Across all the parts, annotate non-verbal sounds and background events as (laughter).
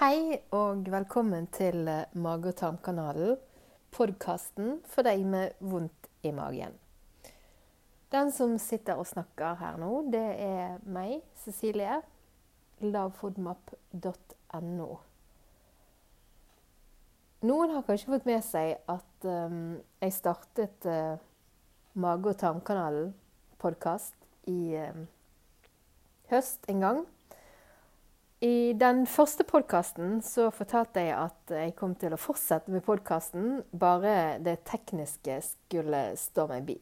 Hei og velkommen til Mage- og tarmkanalen, podkasten for deg med vondt i magen. Den som sitter og snakker her nå, det er meg, Cecilie. Lavfodmap.no. Noen har kanskje fått med seg at um, jeg startet uh, Mage- og tarmkanalen-podkast i um, høst en gang. I den første podkasten så fortalte jeg at jeg kom til å fortsette med podkasten, bare det tekniske skulle stå meg bi.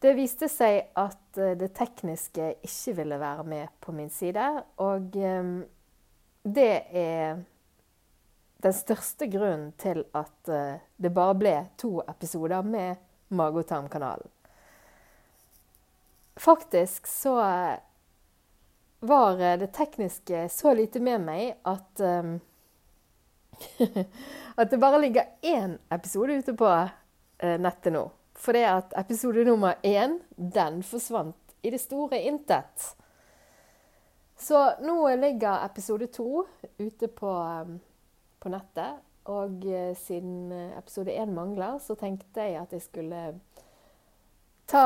Det viste seg at eh, det tekniske ikke ville være med på min side, og um, det er den største grunnen til at uh, det bare ble to episoder med Mage- og tarmkanalen. Faktisk så var det tekniske så lite med meg at um, (laughs) At det bare ligger én episode ute på uh, nettet nå. For det at episode nummer én, den forsvant i det store intet. Så nå ligger episode to ute på, um, på nettet. Og uh, siden episode én mangler, så tenkte jeg at jeg skulle ta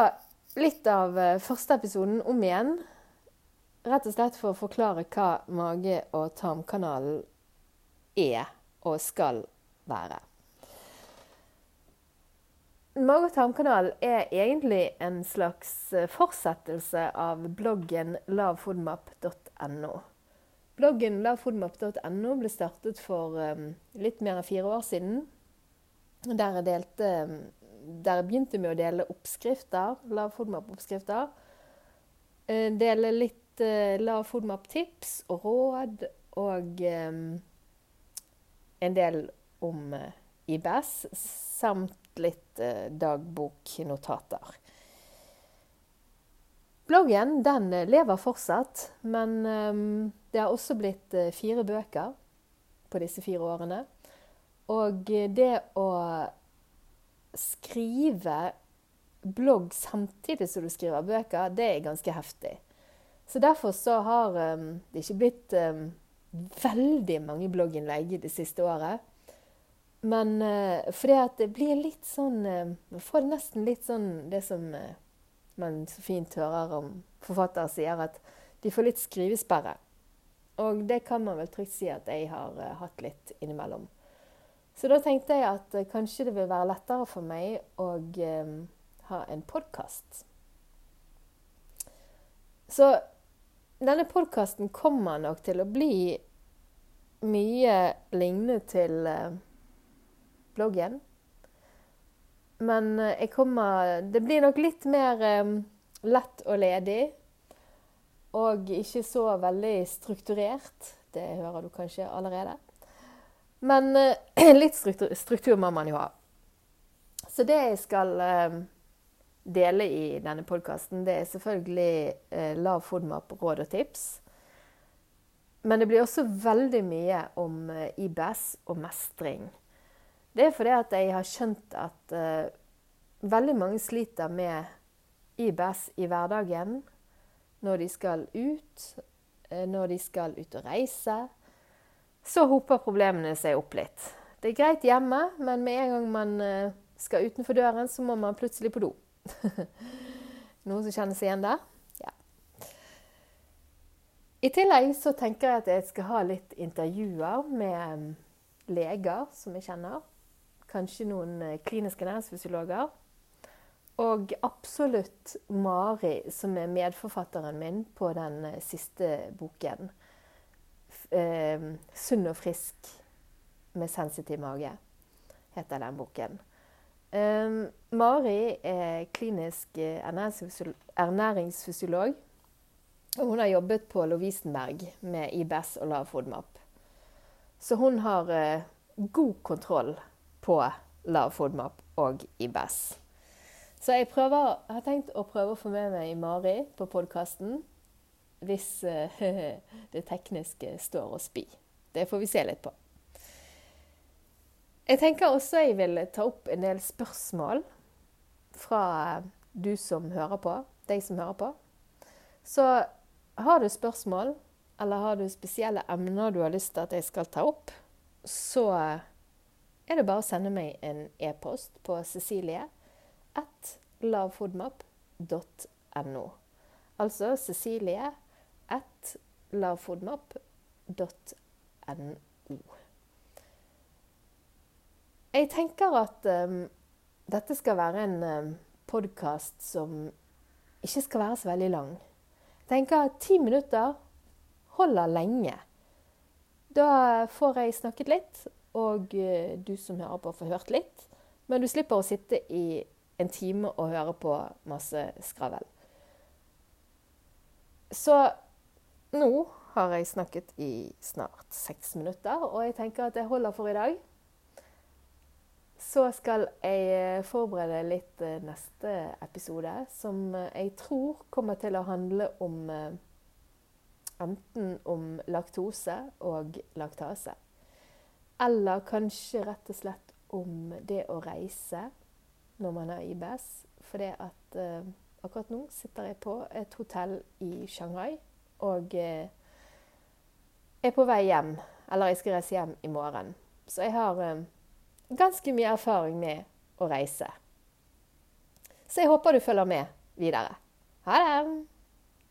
litt av første episoden om igjen. Rett og slett for å forklare hva mage- og tarmkanalen er og skal være. Mage- og tarmkanal er egentlig en slags eh, fortsettelse av bloggen lavfodmap.no. Bloggen lavfodmap.no ble startet for um, litt mer enn fire år siden. Der jeg, delte, der jeg begynte med å dele oppskrifter, lavfodmap-oppskrifter. Dele litt uh, lavfodmap-tips og råd, og um, en del om uh, IBS, samt litt eh, dagboknotater. Bloggen den lever fortsatt, men eh, det har også blitt eh, fire bøker på disse fire årene. Og det å skrive blogg samtidig som du skriver bøker, det er ganske heftig. Så derfor så har det ikke blitt veldig mange blogginnlegg det siste året. Men uh, fordi at det blir litt sånn uh, Man får nesten litt sånn det som uh, man så fint hører om forfattere sier, at de får litt skrivesperre. Og det kan man vel trygt si at jeg har uh, hatt litt innimellom. Så da tenkte jeg at kanskje det vil være lettere for meg å ha en podkast. Så denne podkasten kommer nok til å bli mye lignende til bloggen. Men eh, jeg kommer Det blir nok litt mer um, lett og ledig. Og ikke så veldig strukturert. Det hører du kanskje allerede. Men (clears throat) litt struktur, struktur, må man jo ha. Så det jeg skal dele i denne podkasten, det er selvfølgelig eh, lav FODMAP, råd og tips. Men det blir også veldig mye om IBS og mestring. Det er fordi at jeg har skjønt at eh, veldig mange sliter med IBS i hverdagen når de skal ut, uh, når de skal ut og reise. Så hoper problemene seg opp litt. Det er greit hjemme, men med en gang man uh, skal utenfor døren, så må man plutselig på do. (laughs) Noen som kjenner seg igjen der? Ja. I tillegg så tenker jeg at jeg skal ha litt intervjuer med leger som jeg kjenner kanskje noen eh, kliniske næringsfysiologer. Og absolutt Mari, som er medforfatteren min på den eh, siste boken. Eh, 'Sunn og frisk med sensitiv mage' heter den boken. Eh, Mari er klinisk eh, ernæringsfysiolog. Og hun har jobbet på Lovisenberg med IBS og lav FODMAP. Så hun har uh, god kontroll på lav FODMAP og IBS. Så jeg, prøver, har tenkt å prøve å få med meg Mari på podkasten hvis uh, (laughs) det tekniske står og spy. Det får vi se litt på. Jeg tenker også jeg vil ta opp en del spørsmål fra du som hører på, deg som hører på. Så har du spørsmål eller har du spesielle emner du har lyst til at jeg skal ta opp, så er det bare å sende meg en e-post på Cecilie at lovefoodmap.no. Altså Cecilie at lovefoodmap.no. Jeg tenker at um, dette skal være en um, podkast som ikke skal være så veldig lang. Jeg tenker at ti minutter holder lenge. Da får jeg snakket litt, og uh, du som hører på, får hørt litt. Men du slipper å sitte i en time og høre på masse skravel. Så nå har jeg snakket i snart seks minutter, og jeg tenker at det holder for i dag. Så skal jeg eh, forberede litt eh, neste episode, som eh, jeg tror kommer til å handle om enten om laktose og laktase. Eller kanskje rett og slett om det å reise når man har IBS. For at eh, akkurat nå sitter jeg på et hotell i Shanghai og eh, er på vei hjem. Eller jeg skal reise hjem i morgen. Så jeg har eh, ganske mye erfaring med å reise. Så jeg håper du følger med videre. Ha det!